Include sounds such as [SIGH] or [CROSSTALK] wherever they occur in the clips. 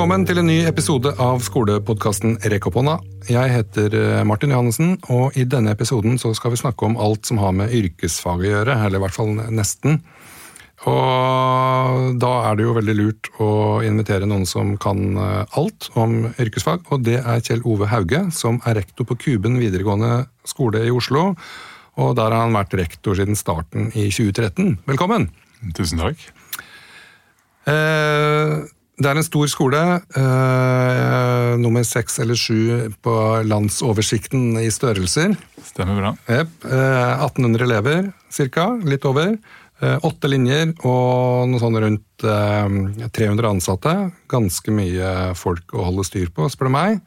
Velkommen til en ny episode av skolepodkasten Rekk opp hånda. Jeg heter eh, Martin Johannessen, og i denne episoden så skal vi snakke om alt som har med yrkesfag å gjøre, eller i hvert fall nesten. Og da er det jo veldig lurt å invitere noen som kan eh, alt om yrkesfag, og det er Kjell Ove Hauge, som er rektor på Kuben videregående skole i Oslo. Og der har han vært rektor siden starten i 2013. Velkommen! Tusen takk. Eh, det er en stor skole. Eh, nummer seks eller sju på landsoversikten i størrelser. Stemmer bra. Yep. Eh, 1800 elever ca. Litt over. Eh, åtte linjer og noe sånn rundt 300 ansatte. Ganske mye folk å holde styr på, spør du meg.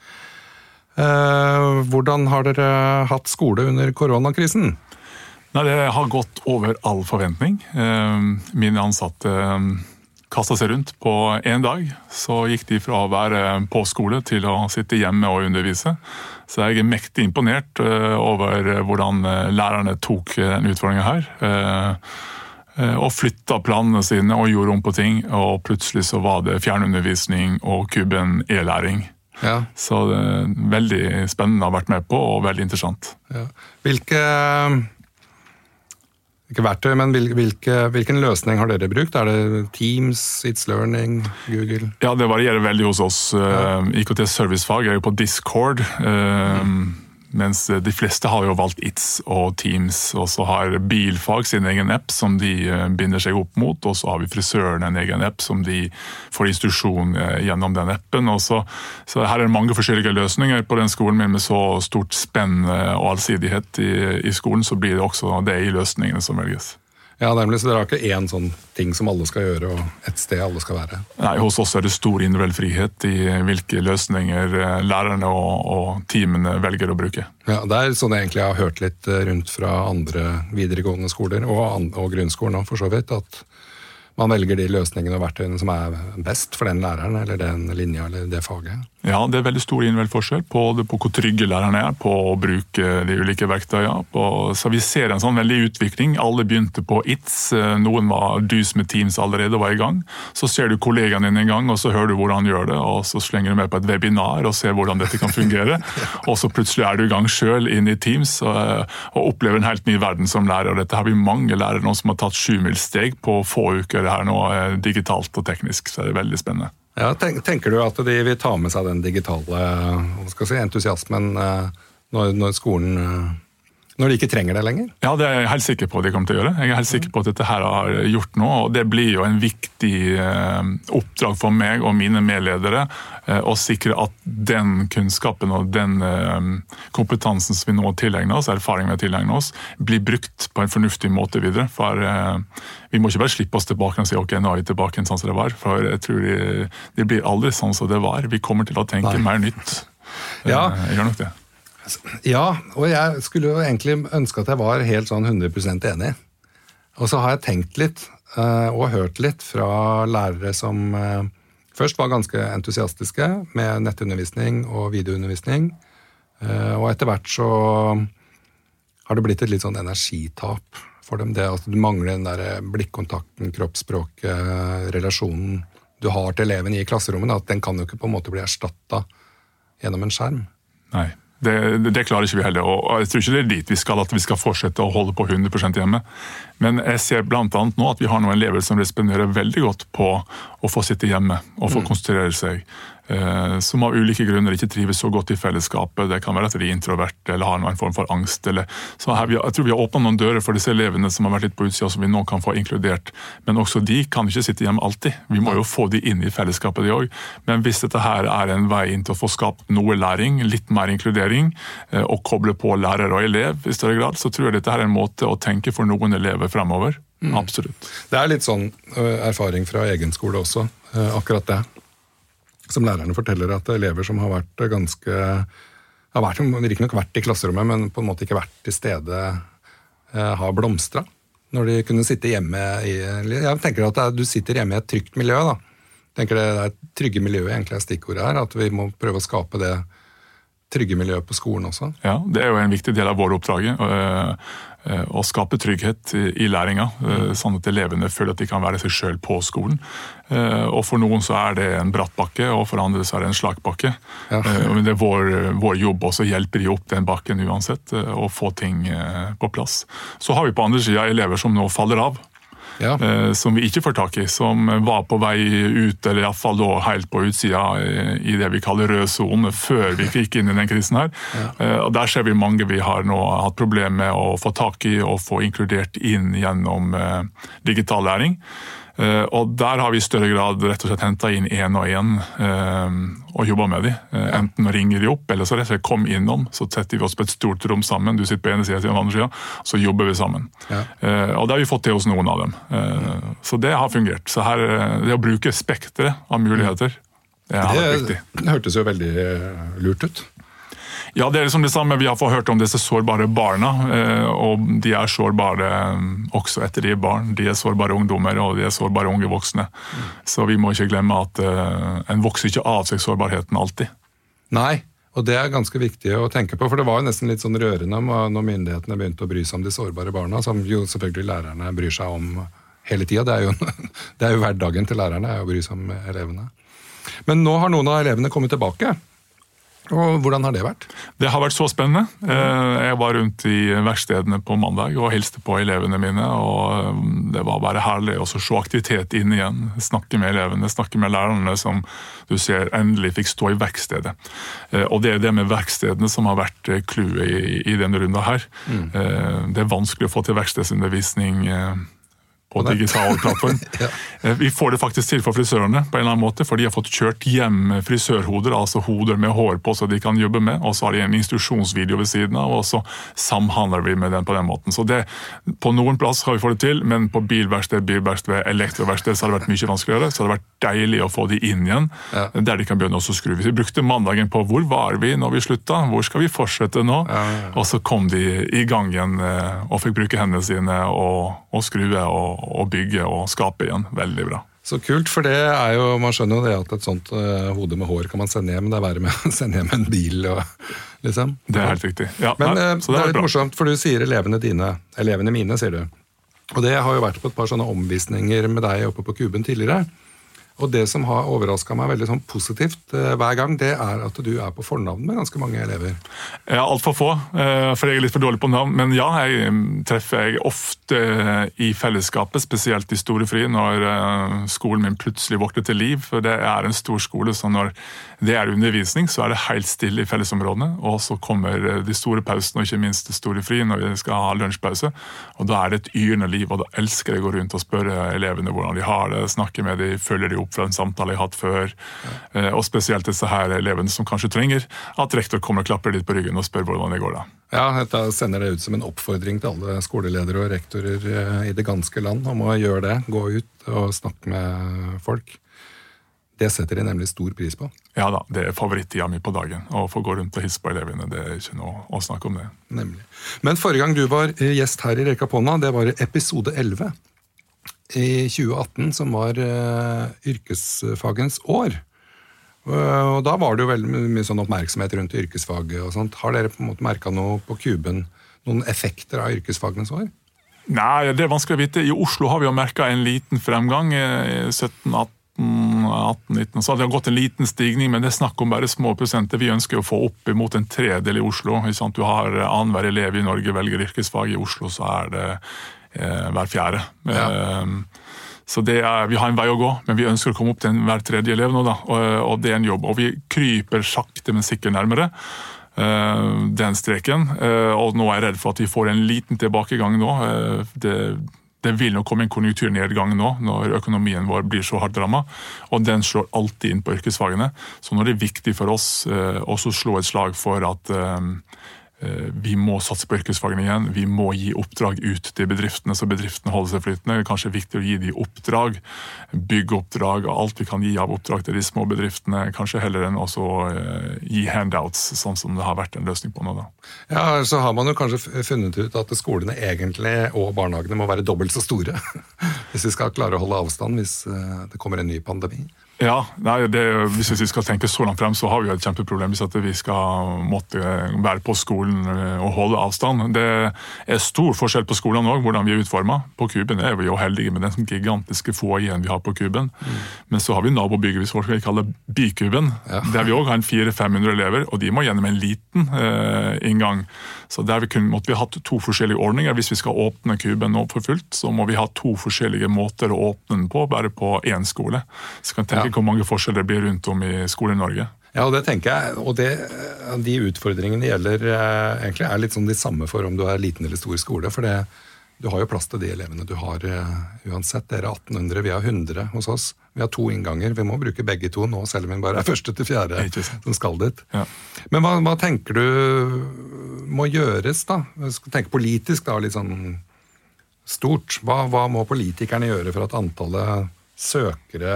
Hvordan har dere hatt skole under koronakrisen? Nei, Det har gått over all forventning. Mine ansatte kasta seg rundt på én dag. Så gikk de fra å være på skole til å sitte hjemme og undervise. Så jeg er mektig imponert eh, over hvordan eh, lærerne tok den utfordringa her. Eh, og flytta planene sine og gjorde om på ting, og plutselig så var det fjernundervisning og kuben e-læring. Ja. Så det er veldig spennende å ha vært med på, og veldig interessant. Ja. Hvilke ikke verktøy, men hvilke, hvilken løsning har dere brukt? Er det Teams, It's Learning, Google? Ja, Det varierer veldig hos oss. Ja. IKT servicefag er jo på Discord. Mm. Mens de fleste har jo valgt It's og Teams, og så har bilfag sin egen app som de eh, binder seg opp mot, og så har vi frisøren en egen app som de får instruksjon eh, gjennom den appen. Så, så, her er det mange forskjellige løsninger på den skolen, men med så stort spenn eh, og allsidighet i, i skolen, så blir det også det i løsningene som velges. Ja, nemlig, Så dere har ikke én sånn ting som alle skal gjøre, og et sted alle skal være? Nei, Hos oss er det stor individuell frihet i hvilke løsninger eh, lærerne og, og teamene velger å bruke. Ja, Det er sånn jeg egentlig har hørt litt eh, rundt fra andre videregående skoler, og, og grunnskolen òg, for så vidt. at man velger de løsningene og verktøyene som er best for den læreren eller den linja eller det faget. Ja, det er veldig stor individuell forskjell på, på, hvor trygge lærerne er på å bruke de ulike verktøyene. På, så Vi ser en sånn veldig utvikling. Alle begynte på ITS, noen var dus med Teams allerede og var i gang. Så ser du kollegaen din en gang, og så hører du hvordan han gjør det, og så slenger du med på et webinar og ser hvordan dette kan fungere. [LAUGHS] og så plutselig er du i gang sjøl inn i Teams og, og, opplever en helt ny verden som lærer. og Dette har vi mange lærere nå som har tatt sjumilssteg på få uker her nå, eh, digitalt og teknisk. Så det er veldig spennende. Ja, tenker du at de vil ta med seg den digitale si, entusiasmen eh, når, når skolen eh, når de ikke trenger det lenger? Ja, det er jeg helt sikker på at de kommer til å gjøre. Jeg er helt sikker på at dette her har gjort noe, og det blir jo en viktig eh, oppdrag for meg og mine medledere eh, å sikre at den kunnskapen og den eh, kompetansen som vi nå tilegner oss, erfaringen vi tilegner oss, blir brukt på en fornuftig måte videre. For vi må ikke bare slippe oss tilbake og si ok, nå er vi tilbake sånn som det var. For jeg tror det de blir aldri sånn som det var. Vi kommer til å tenke Nei. mer nytt. Ja. Jeg gjør nok det. Ja, og jeg skulle jo egentlig ønske at jeg var helt sånn 100% enig. Og så har jeg tenkt litt eh, og hørt litt fra lærere som eh, først var ganske entusiastiske med nettundervisning og videoundervisning. Eh, og etter hvert så har det blitt et litt sånn energitap for dem. Det at du mangler den der blikkontakten, kroppsspråket, relasjonen du har til eleven i klasserommet. At den kan jo ikke på en måte bli erstatta gjennom en skjerm. Nei. Det, det, klarer ikke vi heller. og Jeg tror ikke det er dit vi skal, at vi skal fortsette å holde på 100% hjemme. Men jeg ser bl.a. nå at vi har nå en lever som responderer veldig godt på å få sitte hjemme og få mm. konsentrere seg. Eh, som av ulike grunner ikke trives så godt i fellesskapet. Det kan være at de er introverte eller har noen form for angst. Eller, så her, jeg tror vi har åpna noen dører for disse elevene som har vært litt på utsida, som vi nå kan få inkludert. Men også de kan ikke sitte hjemme alltid. Vi må jo få de inn i fellesskapet, de òg. Men hvis dette her er en vei inn til å få skapt noe læring, litt mer inkludering, eh, og koble på lærer og elev i større grad, så tror jeg dette her er en måte å tenke for noen elever fremover. Mm. Absolutt. Det er litt sånn erfaring fra egen skole også, akkurat det som lærerne forteller, at elever som har vært ganske har vært, Riktignok vært i klasserommet, men på en måte ikke vært til stede, eh, har blomstra. Når de kunne sitte hjemme i Jeg tenker at du sitter hjemme i et trygt miljø. da. Jeg tenker Det er trygge miljøet egentlig er stikkordet her. At vi må prøve å skape det trygge miljø på skolen også? Ja, det er jo en viktig del av våre oppdrag. Å skape trygghet i læringa, sånn at elevene føler at de kan være seg sjøl på skolen. Og For noen så er det en bratt bakke, og for andre så er det en slagbakke. Ja. Men det er vår, vår jobb også å hjelpe de opp den bakken uansett, og få ting på plass. Så har vi på andre sida elever som nå faller av ja. Eh, som vi ikke får tak i. Som var på vei ut, eller iallfall helt på utsida eh, i det vi kaller rød sone, før vi gikk inn i den krisen her. Ja. Eh, og Der ser vi mange vi har nå hatt problemer med å få tak i og få inkludert inn gjennom digital læring. Eh, og Der har vi i større grad rett og slett henta inn én og én eh, og jobba med dem. Eh, enten ringer de opp, eller så rett og slett kom innom. Så setter vi oss på et stort rom sammen. Du sitter på ene sida, og på andre sida. Så jobber vi sammen. Ja. Og Det har vi fått til hos noen av dem. Så det har fungert. Så her, Det å bruke spekteret av muligheter det har vært viktig. Det hørtes jo veldig lurt ut. Ja, det er liksom det samme vi har fått hørt om disse sårbare barna. Eh, og De er sårbare eh, også etter de er barn. De er sårbare ungdommer og de er sårbare unge voksne. Så vi må ikke glemme at eh, en vokser ikke av seg sårbarheten alltid. Nei, og det er ganske viktig å tenke på. For det var jo nesten litt sånn rørende når myndighetene begynte å bry seg om de sårbare barna, som jo selvfølgelig lærerne bryr seg om hele tida. Det, [LAUGHS] det, er jo hverdagen til lærerne er å bry seg om elevene. Men nå har noen av elevene kommet tilbake. Og Hvordan har det vært? Det har vært så spennende. Eh, jeg var rundt i verkstedene på mandag og hilste på elevene mine. og eh, Det var bare herlig å se aktivitet inn igjen. Snakke med elevene, snakke med lærerne som du ser endelig fikk stå i verkstedet. Eh, og Det er det med verkstedene som har vært clouet i, i denne runda her. Mm. Det er vanskelig å få til verkstedsundervisning på digital plattform. [LAUGHS] ja. Eh, vi får det faktisk til for frisørene, på en eller annen måte, for de har fått kjørt hjem frisørhoder, altså hoder med hår på så de kan jobbe med, og så har de en instruksjonsvideo ved siden av, og så samhandler vi med den på den måten. Så det, På noen plass har vi fått det til, men på bilverksted, bilverksted, elektroverksted så har det vært mye vanskeligere. Så det har vært deilig å få de inn igjen, ja. der de kan begynne å skru. Vi brukte mandagen på hvor var vi når vi slutta, hvor skal vi fortsette nå? Ja, og så kom de i gang igjen eh, og fikk bruke hendene sine og, og skrue. og å bygge og skape igjen. Veldig bra. Så kult, for det er jo, man skjønner jo det at et sånt uh, hode med hår kan man sende hjem. Det er verre med å [LAUGHS] sende hjem en bil. Og, liksom. Det er helt riktig. Ja, Men uh, det, er litt bra. morsomt, for du sier elevene dine. Elevene mine, sier du. Og det har jo vært på et par sånne omvisninger med deg oppe på Kuben tidligere. Og det som har overraska meg veldig sånn positivt eh, hver gang, det er at du er på fornavn med ganske mange elever. Ja, altfor få, eh, for jeg er litt for dårlig på navn. Men ja, jeg mm, treffer jeg ofte i fellesskapet, spesielt i Storefri, når eh, skolen min plutselig våkner til liv. For det er en stor skole, så når det er undervisning, så er det helt stille i fellesområdene. Og så kommer de store pausene, og ikke minst det store fri når vi skal ha lunsjpause. Og da er det et yrende liv, og da elsker jeg å gå rundt og spørre elevene hvordan de har det, snakke med dem, følge dem opp fra en samtale jeg har hatt før. Ja. Og spesielt disse her elevene som kanskje trenger at rektor kommer og klapper litt på ryggen og spør hvordan det går. da. Ja, Da sender det ut som en oppfordring til alle skoleledere og rektorer eh, i det ganske land om å gjøre det. Gå ut og snakke med folk. Det setter de nemlig stor pris på. Ja da, det er favorittida mi på dagen. Å få gå rundt og hilse på elevene, det er ikke noe å snakke om det. Nemlig. Men forrige gang du var eh, gjest her i Rekka Ponna, det var episode 11 i 2018, som var eh, uh, yrkesfagens år. Uh, og Da var det jo veldig mye sånn oppmerksomhet rundt yrkesfaget. og sånt. Har dere på en måte merka noe på kuben, noen effekter av yrkesfagenes år? Nei, det er vanskelig å vite. I Oslo har vi jo merka en liten fremgang. 17-18 18-19, så hadde det gått en liten stigning, men det er snakk om bare små prosenter. Vi ønsker å få opp imot en tredel i Oslo. Hvis Du har eh, Annenhver elev i Norge velger yrkesfag. I Oslo så er det eh, hver fjerde. Ja. Eh, så er, Vi har en vei å gå, men vi ønsker å komme opp til hver tredje elev nå. Da, og, og, det er en jobb. Og vi kryper sakte, men sikkert nærmere uh, den streken. Uh, og nå er jeg redd for at vi får en liten tilbakegang nå. Uh, det det, vil nok komme en konjunkturnedgang nå, når økonomien vår blir så hardt ramma. Og den slår alltid inn på yrkesfagene. Så nå er det viktig for oss å slå et slag for at Eh, vi må satse på yrkesfagene igjen. Vi må gi oppdrag ut til bedriftene, så bedriftene holder seg flytende. Det er kanskje viktig å gi dem oppdrag, byggeoppdrag alt vi kan gi av oppdrag til de små bedriftene. Kanskje heller enn å uh, gi handouts, sånn som det har vært en løsning på nå. da. Ja, Så har man jo kanskje funnet ut at skolene egentlig og barnehagene må være dobbelt så store. [LAUGHS] hvis vi skal klare å holde avstand hvis uh, det kommer en ny pandemi. Ja, nei, det, Hvis vi skal tenke så langt frem, så har vi jo et kjempeproblem hvis vi skal måtte være på skolen eh, og holde avstand. Det er stor forskjell på skolene òg, hvordan vi er utforma. På Kuben er vi jo heldige med den gigantiske foajeen vi har på Kuben. Mm. Men så har vi nabobygget vi kaller Bykuben, ja. der vi òg har 400-500 elever. Og de må gjennom en liten eh, inngang. Så der vi kunne, måtte vi hatt to forskjellige ordninger. Hvis vi skal åpne Kuben nå for fullt, så må vi ha to forskjellige måter å åpne den på, bare på én skole. Så kan tenke ja hvor mange forskjeller det blir rundt om i Skole-Norge. Ja, det tenker jeg. Og det, de utfordringene gjelder eh, egentlig er litt sånn de samme for om du er liten eller stor skole. For det, du har jo plass til de elevene du har uh, uansett. Dere er 1800, vi har 100 hos oss. Vi har to innganger. Vi må bruke begge to nå, selv om vi bare er første til fjerde som skal dit. Ja. Men hva, hva, tenker du må gjøres, da? Tenk politisk, da, litt sånn stort. Hva, hva må politikerne gjøre for at antallet søkere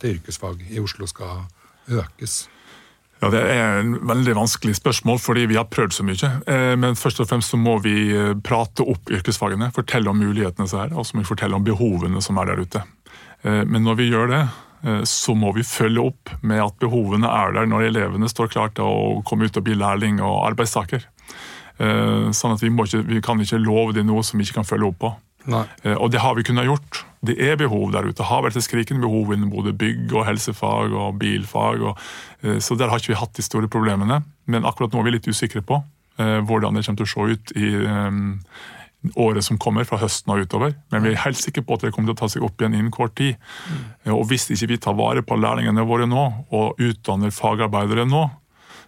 til yrkesfag i Oslo skal økes? Ja, Det er en veldig vanskelig spørsmål, fordi vi har prøvd så mye. Eh, men først og fremst så må vi eh, prate opp yrkesfagene, fortelle om mulighetene som er, og så må vi fortelle om behovene som er der ute. Eh, men når vi gjør det, så må vi følge opp med at behovene er der når elevene står klare til å komme ut og bli lærling og arbeidstaker. Sånn at vi, ikke, vi kan ikke love dem noe som vi ikke kan følge opp på. Nei. Og det har vi kunnet gjort. Det er behov der ute. Det Har vært et skrikende behov innen både bygg og helsefag og bilfag. Og, eh, så der har ikke vi hatt de store problemene. Men akkurat nå er vi litt usikre på eh, hvordan det kommer til å se ut i um, året som kommer, fra høsten og utover. Men vi er helt sikre på at det kommer til å ta seg opp igjen innen kort tid. Mm. Og hvis ikke vi tar vare på lærlingene våre nå, og utdanner fagarbeidere nå,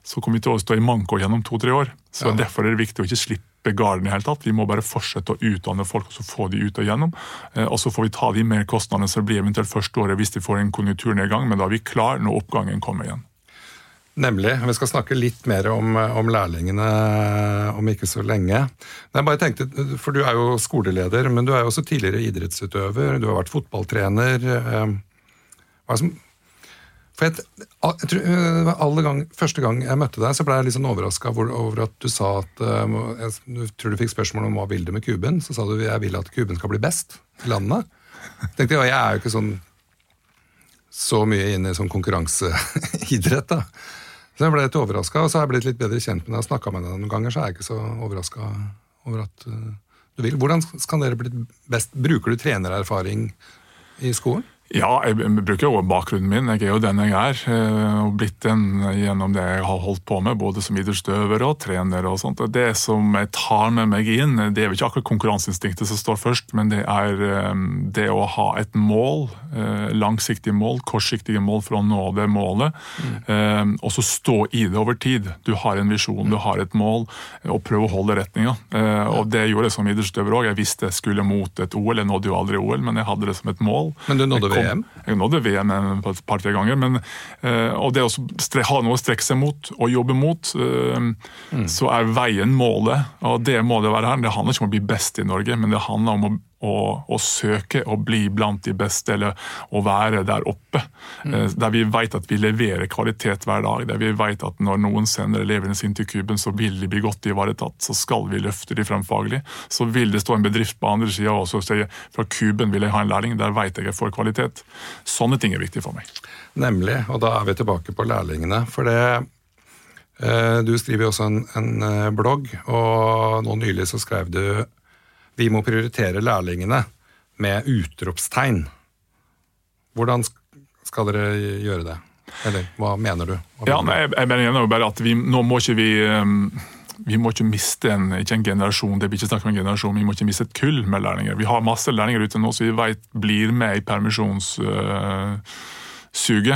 så kommer vi til å stå i manko gjennom to-tre år. Så ja. Derfor er det viktig å ikke slippe slippe garden i hele tatt. Vi må bare fortsette å utdanne folk og så få de ut og gjennom. Eh, og så får vi ta de mer kostnadene som blir eventuelt første året hvis de får en konjunkturnedgang, men da er vi klar når oppgangen kommer igjen. Nemlig. Vi skal snakke litt mer om, om lærlingene om ikke så lenge. Jeg bare tenkte, for Du er jo skoleleder, men du er jo også tidligere idrettsutøver. Du har vært fotballtrener. Eh, hva er det som for jeg, jeg tror, øh, gang, Første gang jeg møtte deg, så ble jeg litt sånn overraska over at du sa at øh, Jeg tror du fikk spørsmål om hva vil du med kuben. Så sa du jeg vil at kuben skal bli best i landet. tenkte Jeg jeg er jo ikke sånn så mye inne i sånn konkurranseidrett. da. Så jeg ble litt overraska, og så har jeg blitt litt bedre kjent med deg og snakka med deg noen ganger, så er jeg ikke så overraska over at uh, du vil. Hvordan skal dere bli best? Bruker du trenererfaring i skolen? Ja, jeg bruker jo bakgrunnen min. Jeg er jo den jeg er. Eh, og blitt den gjennom det jeg har holdt på med, både som idrettsutøver og trener. og sånt. Det som jeg tar med meg inn, det er jo ikke akkurat konkurranseinstinktet som står først, men det er eh, det å ha et mål, eh, langsiktige mål, kortsiktige mål for å nå det målet. Mm. Og så stå i det over tid. Du har en visjon, du har et mål, og prøv å holde retninga. Og det gjorde jeg som idrettsutøver òg. Jeg visste jeg skulle mot et OL. Jeg nådde jo aldri OL, men jeg hadde det som et mål. Men du nådde VM? Jeg nådde VM et par-tre ganger. Men, eh, og det å ha noe å strekke seg mot og jobbe mot, eh, mm. så er veien målet. Og det må det være her. Det handler ikke om å bli best i Norge, men det handler om å å, å, søke å bli blant de beste, eller å være der oppe. Mm. Eh, der vi vet at vi leverer kvalitet hver dag. Der vi vet at når noen sender elevene sine til kuben, så vil de bli godt ivaretatt. Så skal vi løfte de frem faglig. Så vil det stå en bedrift på andre sida og si fra kuben vil jeg ha en lærling, der vet jeg jeg får kvalitet. Sånne ting er viktig for meg. Nemlig, og da er vi tilbake på lærlingene. For det eh, du skriver jo også en, en eh, blogg, og nå nylig så skrev du vi må prioritere lærlingene med utropstegn. Hvordan skal dere gjøre det? Eller hva mener du? Hva ja, nei, jeg, mener jo bare at vi, nå må ikke vi um, vi må ikke miste en, ikke en generasjon, det blir ikke snakk om en generasjon, vi må ikke miste et kull med lærlinger. Vi har masse lærlinger ute nå som vi vet blir med i permisjonssuget.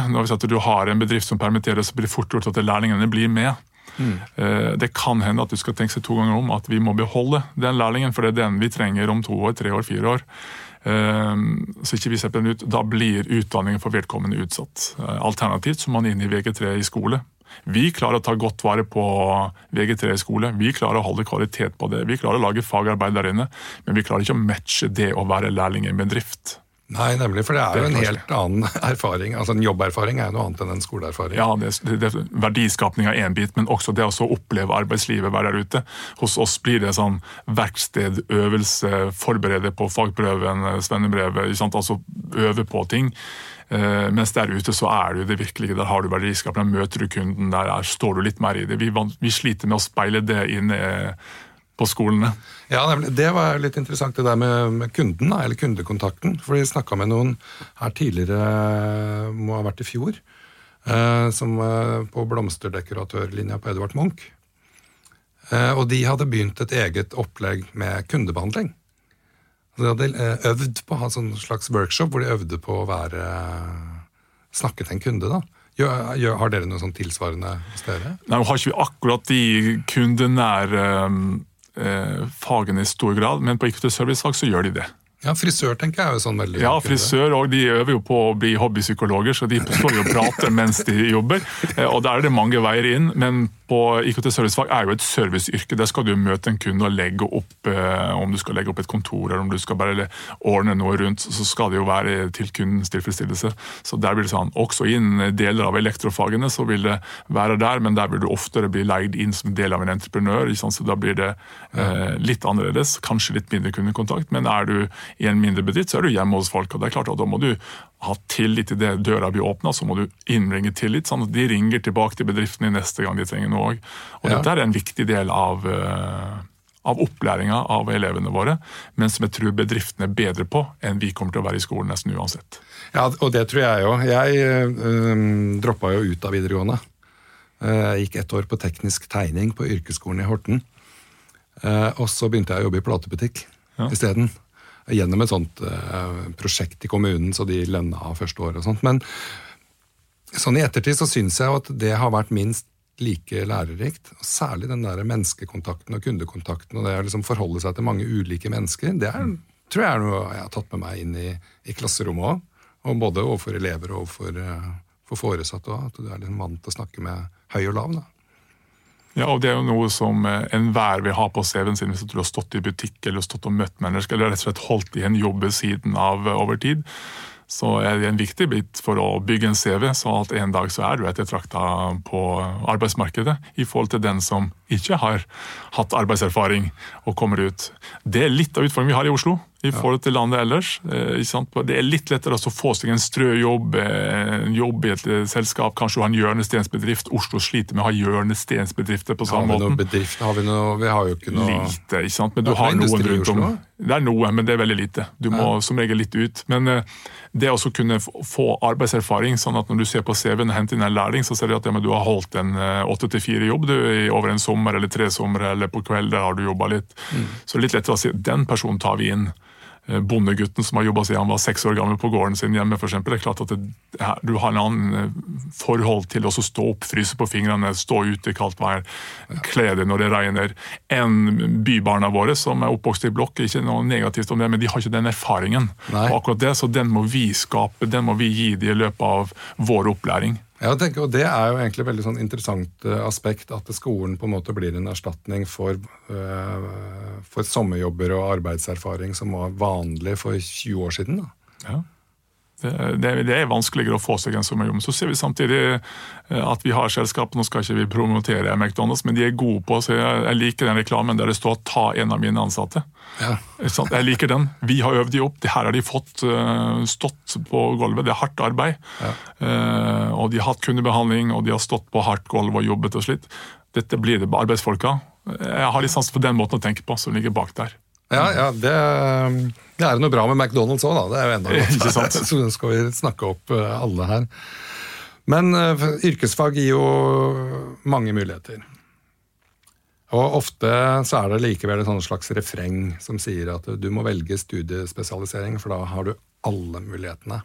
Uh, Når du har en bedrift som permitterer, så blir det fort gjort at lærlingene blir med. Mm. Det kan hende at du skal tenke seg to ganger om at vi må beholde den lærlingen, for det er den vi trenger om to år, tre år, fire år. Eh, så ikke vi slipper den ut. Da blir utdanningen for vedkommende utsatt. Eh, alternativt så må man inn i VG3 i skole. Vi klarer å ta godt vare på VG3 i skole. Vi klarer å holde kvalitet på det. Vi klarer å lage fagarbeid der inne, men vi klarer ikke å matche det å være lærling i en bedrift. Nei, nemlig, for det er, det er jo en helt annen [LAUGHS] erfaring. altså En jobberfaring er jo noe annet enn en skoleerfaring. Ja, det, det, Verdiskapning er én bit, men også det å oppleve arbeidslivet, være der ute. Hos oss blir det sånn verksted, øvelse, forberede på fagprøven, svennebrevet. Altså øve på ting. Uh, mens der ute så er det jo det virkelige. Der har du verdiskapning, der møter du kunden, der er, står du litt mer i det. Vi, vi sliter med å speile det inn på skolene. Ja, Det var litt interessant det der med, kunden, eller kundekontakten. For vi snakka med noen her tidligere, må ha vært i fjor, eh, som på blomsterdekoratørlinja på Edvard Munch. Eh, og de hadde begynt et eget opplegg med kundebehandling. De hadde eh, øvd på å ha en sånn slags workshop hvor de øvde på å være snakke til en kunde. da. har dere noe sånn tilsvarende hos dere? Nei, Har ikke vi akkurat de kundenære fagene i stor grad, men på IKT-servicefag så gjør de det. Ja, Frisør tenker jeg er jo sånn veldig Ja, frisør og de øver jo på å bli hobbypsykologer, så de står jo og prater mens de jobber. Eh, og Der er det mange veier inn, men på IKT servicefag er jo et serviceyrke. Der skal du møte en kunde og legge opp eh, om du skal legge opp et kontor eller om du skal bare ordne noe rundt. Så skal det jo være til kundens tilfredsstillelse. Så der blir det sånn, Også innen deler av elektrofagene så vil det være der, men der vil du oftere bli leid inn som del av en entreprenør. Så da blir det eh, litt annerledes. Kanskje litt mindre kundekontakt, men er du i en mindre bedrift, så er du hjemme hos folk. og det er klart at Da må du ha tillit til det døra blir åpna, så må du innbringe tillit, sånn at de ringer tilbake til bedriften i neste gang de trenger noe òg. Og ja. dette er en viktig del av, uh, av opplæringa av elevene våre, men som jeg tror bedriftene er bedre på enn vi kommer til å være i skolen nesten uansett. Ja, og det tror jeg òg. Jeg uh, um, droppa jo ut av videregående. Jeg gikk ett år på teknisk tegning på yrkesskolen i Horten. Og så begynte jeg å jobbe i platebutikk ja. isteden gjennom et sånt uh, prosjekt i kommunen, så de lønna av første år og sånt. Men sånn i ettertid så syns jeg at det har vært minst like lærerikt. og Særlig den der menneskekontakten og kundekontakten og det å liksom forholde seg til mange ulike mennesker. Det er, tror jeg er noe jeg har tatt med meg inn i, i klasserommet òg. Og både overfor elever og overfor uh, for foresatte òg. At du er liksom vant til å snakke med høy og lav. da. Ja, og Det er jo noe som eh, enhver vil ha på CV-en sin hvis du har stått i butikk eller stått og møtt mennesker eller rett og slett holdt i en jobb ved siden av eh, over tid så er det en viktig bit for å bygge en CV, så at en dag så er du ettertrakta på arbeidsmarkedet i forhold til den som ikke har hatt arbeidserfaring og kommer ut. Det er litt av utfordringen vi har i Oslo i forhold til landet ellers. Eh, det er litt lettere å få seg en strø jobb, eh, en jobb i et eh, selskap. Kanskje du har en hjørnestensbedrift. Oslo sliter med å ha hjørnestensbedrifter på samme måte. Har vi, noe, vi har jo ikke noe Lite, ikke sant. Men du har noen rundt om. Det er noe, men det er veldig lite. Du må ja. som regel litt ut. Men det å kunne få arbeidserfaring, sånn at når du ser på CV-en og henter inn en lærling, så ser du at ja, du har holdt en åtte til fire-jobb over en sommer eller tre somre, eller på kveld der har du jobba litt. Mm. Så det er litt lettere å si den personen tar vi inn. Eh, bondegutten som har jobba siden han var seks år gammel på gården sin hjemme. Eksempel. det er klart at det, Du har en annen eh, forhold til å stå opp, fryse på fingrene, stå ute i kaldt vær, kle deg når det regner, enn bybarna våre som er oppvokst i blokk. Ikke noe negativt om det, men de har ikke den erfaringen. Nei. Og akkurat det, Så den må vi skape, den må vi gi dem i løpet av vår opplæring. Ja, tenker, og Det er jo egentlig et veldig sånn interessant uh, aspekt, at skolen på en måte blir en erstatning for, uh, for sommerjobber og arbeidserfaring som var vanlig for 20 år siden. Da. Ja. Det, er vanskeligere å få seg en sommerjobb. Så ser vi samtidig eh, at vi har selskap, nå skal ikke vi promotere McDonald's, men de er gode på så jeg, liker den reklamen der det står 'ta en av mine ansatte'. Ja. Jeg liker den. Vi har øvd de opp. Det her har de fått uh, stått på gulvet. Det er hardt arbeid. Ja. Uh, og de har hatt kundebehandling, og de har stått på hardt gulv og jobbet og slitt. Dette blir det arbeidsfolka. Jeg har litt sans for den måten å tenke på som ligger bak der. Ja, ja det, det, er noe bra med McDonald's òg, da. Det er jo enda [LAUGHS] godt. [LAUGHS] Så skal vi snakke opp eh, alle her. Men uh, yrkesfag gir jo mange muligheter. Og ofte så er det likevel et slags refreng som sier at du må velge studiespesialisering, for da har du alle mulighetene.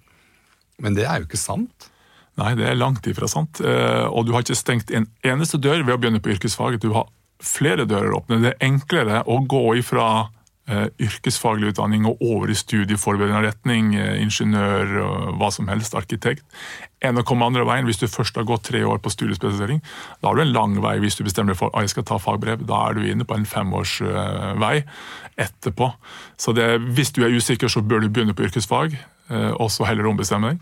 Men det er jo ikke sant. Nei, det er langt ifra sant. Eh, og du har ikke stengt en eneste dør ved å begynne på yrkesfag. Du har flere dører åpne. Det er enklere å gå ifra Eh, yrkesfaglig utdanning og over i studieforberedende retning, eh, ingeniør og hva som helst, arkitekt, enn å komme andre veien. Hvis du først har gått tre år på studiespesialisering, da har du en lang vei hvis du bestemmer deg for at jeg skal ta fagbrev. Da er du inne på en femårsvei etterpå. Så det, hvis du er usikker, så bør du begynne på yrkesfag. og så heller ombestemme deg.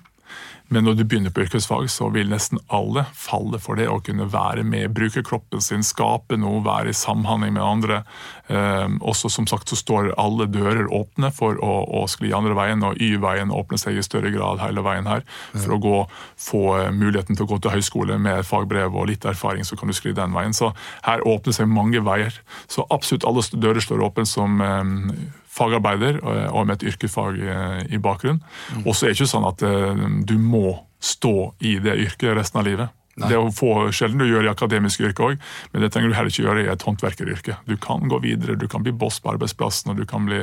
Men når du begynner på yrkesfag, så vil nesten alle falle for det å kunne være med, bruke kroppen sin, skape noe, være i samhandling med andre. Eh, også som sagt så står alle dører åpne for å, å skli andre veien, og Y-veien åpner seg i større grad hele veien her. For å gå, få eh, muligheten til å gå til høyskole med fagbrev og litt erfaring, så kan du skli den veien. Så her åpner seg mange veier. Så absolutt alle dører står åpne som eh, fagarbeider eh, og med et yrkesfag eh, i bakgrunn. Mm. Og så er det ikke sånn at du må stå i det yrket resten av livet. Nei. Det er få sjelden du gjør i akademisk yrke òg, men det trenger du heller ikke gjøre i et håndverkeryrke. Du kan gå videre, du kan bli boss på arbeidsplassen og du kan bli,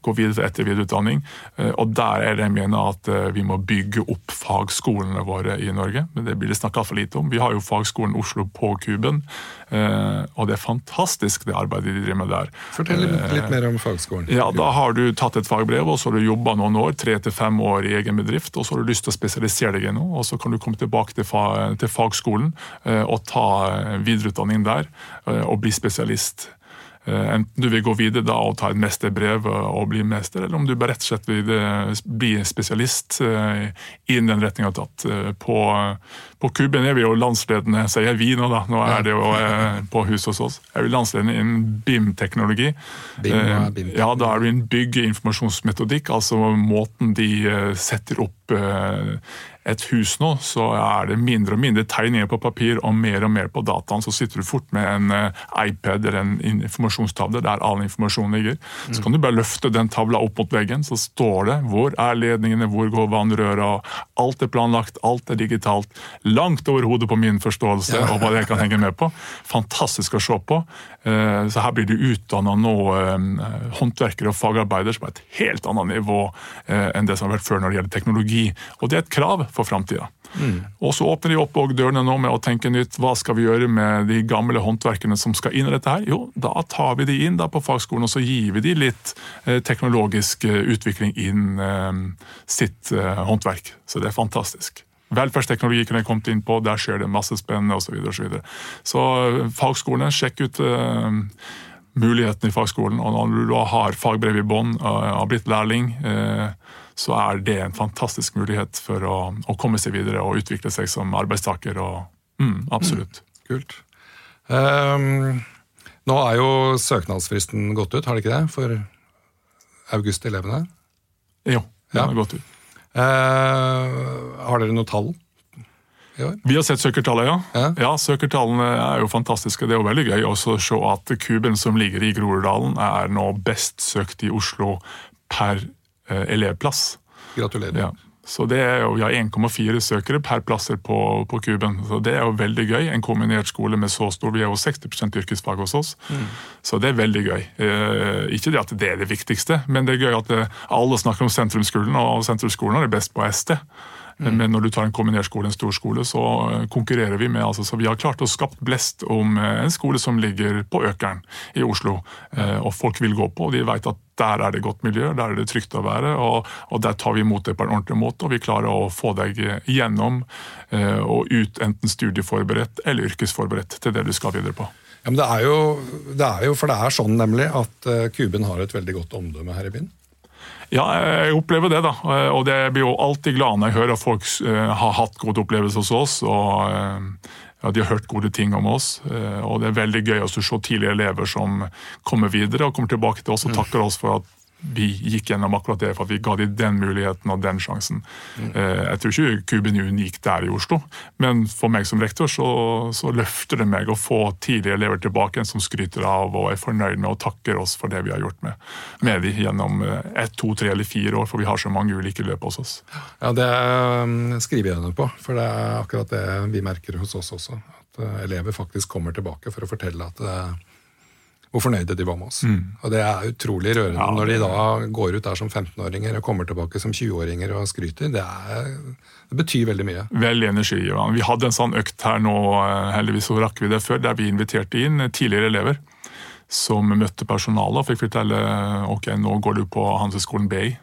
gå videre til etter- videreutdanning. Eh, og der er det jeg mener at eh, vi må bygge opp fagskolene våre i Norge. Men det blir det snakka for lite om. Vi har jo Fagskolen Oslo på Kuben, eh, og det er fantastisk det arbeidet de driver med der. Fortell litt mer om fagskolen. Ja, Da har du tatt et fagbrev, og så har du jobba noen år, tre til fem år i egen bedrift, og så har du lyst til å spesialisere deg i noe, og så kan du komme tilbake til, fag, til fagskolen fagskolen eh, og ta eh, videreutdanning der eh, og bli spesialist. Enten du vil gå videre da og ta et mesterbrev og bli mester, eller om du bare rett og slett vil bli spesialist innen den retninga tatt. På, på Kuben er vi jo landsledende, sier vi nå, da. Nå er det jo på huset hos oss. Er vi landsledende innen BIM-teknologi. BIM, BIM ja, da er vi en bygge-informasjonsmetodikk, altså måten de setter opp et hus nå, så er det mindre og mindre tegninger på papir og mer og mer på dataen. Så sitter du fort med en uh, iPad eller en informasjonstavle der all informasjon ligger. Mm. Så kan du bare løfte den tavla opp mot veggen, så står det hvor er ledningene, hvor går vannrøra. Alt er planlagt, alt er digitalt. Langt over hodet på min forståelse ja. og hva jeg kan henge med på. Fantastisk å se på. Uh, så her blir du utdanna nå uh, håndverkere og fagarbeidere som er et helt annet nivå enn det som har vært før når det gjelder teknologi. Og det er et krav for framtida. Mm. Og så åpner de opp dørene nå med å tenke nytt. Hva skal vi gjøre med de gamle håndverkerne som skal inn i dette her? Jo, da tar vi de inn på fagskolen, og så gir vi de litt eh, teknologisk eh, utvikling inn eh, sitt eh, håndverk. Så det er fantastisk. Velferdsteknologi kunne jeg kommet inn på, der skjer det masse spennende osv. Så, videre, og så, videre. så eh, fagskolene, sjekk ut mulighetene i fagskolen. Og når du har fagbrev i bånn, har blitt lærling, uh, så er det en fantastisk mulighet for å, å komme seg videre og utvikle seg som arbeidstaker. Og, mm, absolutt. Mm, kult. Um, nå er jo søknadsfristen gått ut, har det ikke det? For august-elevene? Jo, den ja. har gått ut. Uh, har dere noe tall? Vi har sett søkertallet, ja. ja. ja. Søkertallene er jo fantastiske. Det er jo veldig gøy å se at Kuben som ligger i Groruddalen, er nå best søkt i Oslo per elevplass. Gratulerer. Ja. Så det er jo, Vi har 1,4 søkere per plasser på, på Kuben. så Det er jo veldig gøy. En kombinert skole med så stor. Vi er jo 60% yrkesfag hos oss. Mm. Så det er veldig gøy. Eh, ikke det at det er det viktigste, men det er gøy at det, eh, alle snakker om sentrumsskolen, og sentrumsskolen er best på ST. Mm. Men når du tar en kombinert skole, en stor skole, så eh, konkurrerer vi med altså, Så vi har klart å skapt blest om eh, en skole som ligger på Økeren i Oslo. Eh, og folk vil gå på, og de vet at der er det godt miljø, der er det trygt å være. Og, og der tar vi imot det på en ordentlig måte, og vi klarer å få deg gjennom og ut enten studieforberedt eller yrkesforberedt til det du skal videre på. Ja, men det er, jo, det er jo, for det er sånn nemlig at Kuben har et veldig godt omdømme her i byen. Ja, jeg opplever det, da. Og det blir jo alltid glad når jeg hører at folk eh, har hatt gode opplevelser hos oss. og eh, ja, De har hørt gode ting om oss. Eh, og Det er veldig gøy å se tidligere elever som kommer videre og kommer tilbake til oss og takker oss for at vi gikk gjennom akkurat det for at vi ga dem den muligheten og den sjansen. Mm. Jeg tror ikke Kuben er unik der i Oslo, men for meg som rektor så, så løfter det meg å få tidlige elever tilbake som skryter av og er fornøyd med og takker oss for det vi har gjort med, med dem gjennom eh, ett, to, tre eller fire år, for vi har så mange ulike løp hos oss. Ja, Det um, skriver jeg under på, for det er akkurat det vi merker hos oss også. At elever faktisk kommer tilbake for å fortelle at hvor fornøyde de var med oss. Mm. Og Det er utrolig rørende ja, når de da går ut der som 15-åringer og kommer tilbake som 20-åringer og skryter. Det, er, det, betyr veldig mye. Veldig energi. Ja. Vi hadde en sånn økt her nå, heldigvis så rakk vi det før, der vi inviterte inn tidligere elever som møtte personalet og fikk fortelle ok, nå går du på Handelshøyskolen Bay.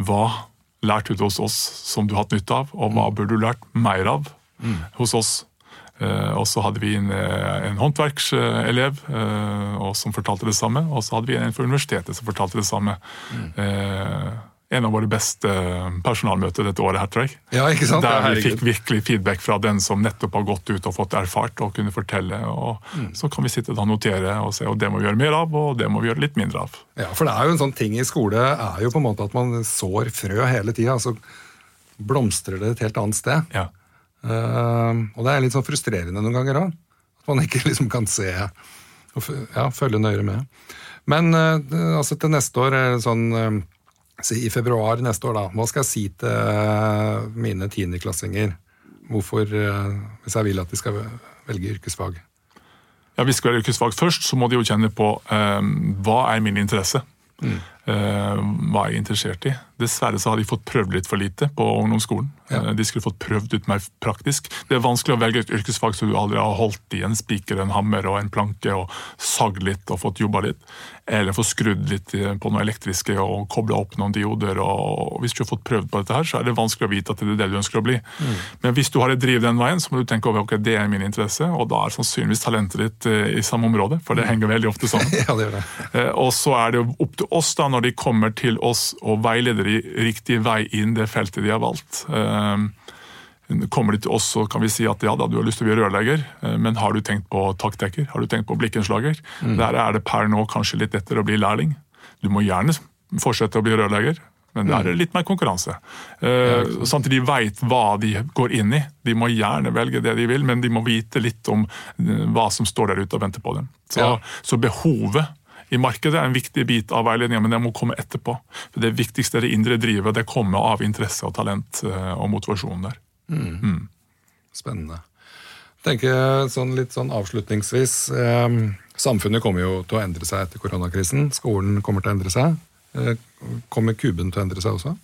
Hva lærte du hos oss som du har hatt nytte av, og hva burde du lært mer av mm. hos oss? Eh, og så hadde vi en, eh, en håndverkselev eh, som fortalte det samme, og så hadde vi en fra universitetet som fortalte det samme. Mm. en av våre beste personalmøter dette året. her, tror jeg. Ja, ikke sant? Der vi fikk virkelig feedback fra den som nettopp har gått ut og fått erfart og kunne fortelle. og Mm. Så kan vi sitte og notere og se og det må vi gjøre mer av, og det må vi gjøre litt mindre av. Ja, for det er jo en sånn ting i skole er jo på en måte at man sår frø hele tida, så blomstrer det et helt annet sted. Ja. Eh, og det er litt sånn frustrerende noen ganger òg. At man ikke [LAUGHS] liksom kan se og ja, følge nøyere med. Men eh, altså til neste år, sånn eh, I februar neste år, da. Hva skal jeg si til mine tiendeklassinger? Hvorfor, eh, hvis jeg vil at de skal velge yrkesfag? Ja, Hvis vi skal velge yrkesfag først, så må de jo kjenne på eh, hva er min interesse. Mm. Eh, hva er jeg interessert i? Dessverre så har de fått prøvd litt for lite på ungdomsskolen. Ja. Eh, de skulle fått prøvd ut mer praktisk. Det er vanskelig å velge et yrkesfag som du aldri har holdt i en spiker, en hammer og en planke og sagd litt og fått jobba litt. Eller få skrudd litt på noe elektriske og kobla opp noen dioder. Og, Hvis du har fått prøvd på dette, her, så er det vanskelig å vite at det er det du ønsker å bli. Men hvis du har et driv den veien, så må du tenke over ok, det er min interesse, og da er sannsynligvis talentet ditt eh, i samme område, for det henger veldig ofte sammen. [LAUGHS] ja, det gjør det. Eh, Og så er det opp til oss da, når de kommer til oss og veileder i riktig vei inn det feltet de har valgt. Eh, Kommer de til oss, så kan vi si at ja da, du har lyst til å bli rørlegger, eh, men har du tenkt på taktdekker? Har du tenkt på blikkenslager? Der er det per nå kanskje litt lettere å bli lærling. Du må gjerne fortsette å bli rørlegger, men der er det litt mer konkurranse. Eh, de veit hva de går inn i. De må gjerne velge det de vil, men de må vite litt om hva som står der ute og venter på dem. Så, Ja. så behovet i markedet er en viktig bit av veiledningen, men det må komme etterpå. For Det viktigste er det indre drivet, det kommer av interesse og talent eh, og motivasjon der. Spennende. Jeg tenker sånn litt sånn avslutningsvis eh, Samfunnet kommer jo til å endre seg etter koronakrisen. Skolen kommer til å endre seg. Eh, kommer kuben til å endre seg også?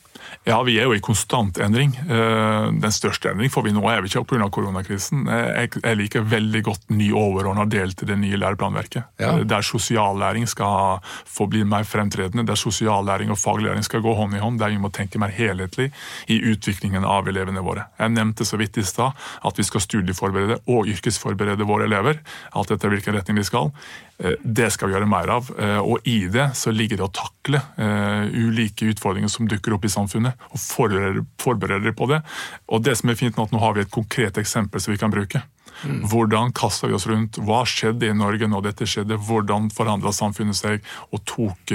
Ja, vi er jo i konstant endring. Eh, Den største endring får vi nå, er vi ikke pga. koronakrisen. Jeg jeg liker veldig godt ny overordna del til det nye læreplanverket. Ja. Der sosiallæring skal få bli mer fremtredende, der sosiallæring og faglæring skal gå hånd i hånd, der vi må tenke mer helhetlig i utviklingen av elevene våre. Jeg nevnte så vidt i stad at vi skal studieforberede og yrkesforberede våre elever, alt etter hvilken retning de skal. Eh, Det skal vi gjøre mer av, eh, og i det så ligger det å takle eh, ulike utfordringer som dukker opp i samfunnet, og forberede, dem på det. Og det som er fint nå, at nå har vi et konkret eksempel som vi kan bruke. Hvordan kasta vi oss rundt? Hva skjedde i Norge når dette skjedde? Hvordan forhandla samfunnet seg og tok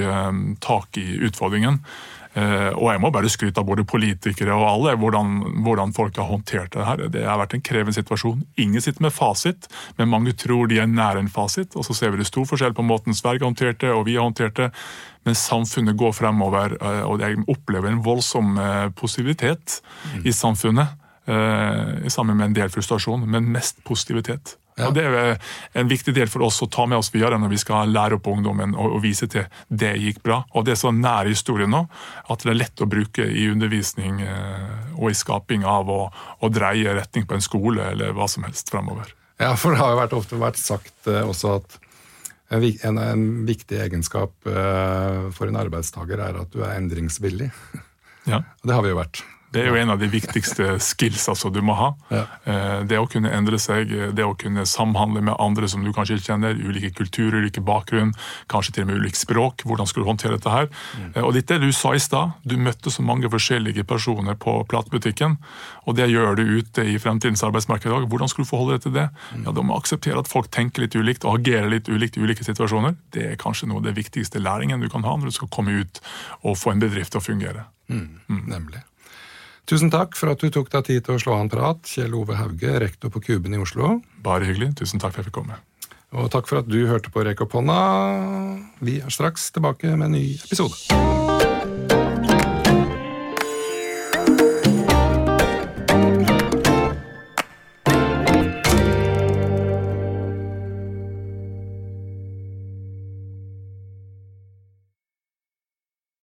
tak i utfordringen? Eh, og jeg må bare skryte av både politikere og alle hvordan, hvordan folk har håndtert det her. Det har vært en krevende situasjon. Ingen sitter med fasit, men mange tror de er nær en fasit. Og så ser vi det stor forskjell på måten Sverige håndterte og vi har håndtert det. Men samfunnet går fremover, eh, og jeg opplever en voldsom positivitet positivitet i samfunnet. eh, Sammen med en del frustrasjon, men mest positivitet. Ja. Og Det er en viktig del for oss å ta med oss videre når vi skal lære opp ungdommen og, og vise til det gikk bra. Og Det er så nær historien nå at det er lett å bruke i undervisning eh, og i skaping av å, å dreie retning på en skole eller hva som helst fremover. Ja, for det har jo vært, ofte vært sagt eh, også at en, en, viktig egenskap eh, for en arbeidstaker er at du er endringsvillig. Ja. [LAUGHS] Og det har vi jo vært. Det er jo en av de viktigste skillsa altså, du må ha. Ja. Eh, Det å kunne endre seg, eh, det å kunne samhandle med andre som du kanskje ikke kjenner, ulike kulturer, ulike bakgrunn, kanskje til og med ulikt språk. Hvordan skal du håndtere dette her? Mm. Og dette det du sa i stad, du møtte så mange forskjellige personer på platebutikken, og det gjør du ute i fremtidens arbeidsmarked i dag. Hvordan skal du forholde deg til det? Ja, Da må akseptere at folk tenker litt ulikt og agerer litt ulikt i ulike situasjoner. Det er kanskje noe av det viktigste læringen du kan ha når du skal komme ut og få en bedrift til å fungere. Nemlig. Tusen takk for at du tok deg tid til å slå an prat, Kjell Ove Hauge, rektor på Kuben i Oslo. Bare hyggelig. Tusen takk for at jeg fikk komme. Og takk for at du hørte på Rekk opp hånda. Vi er straks tilbake med en ny episode.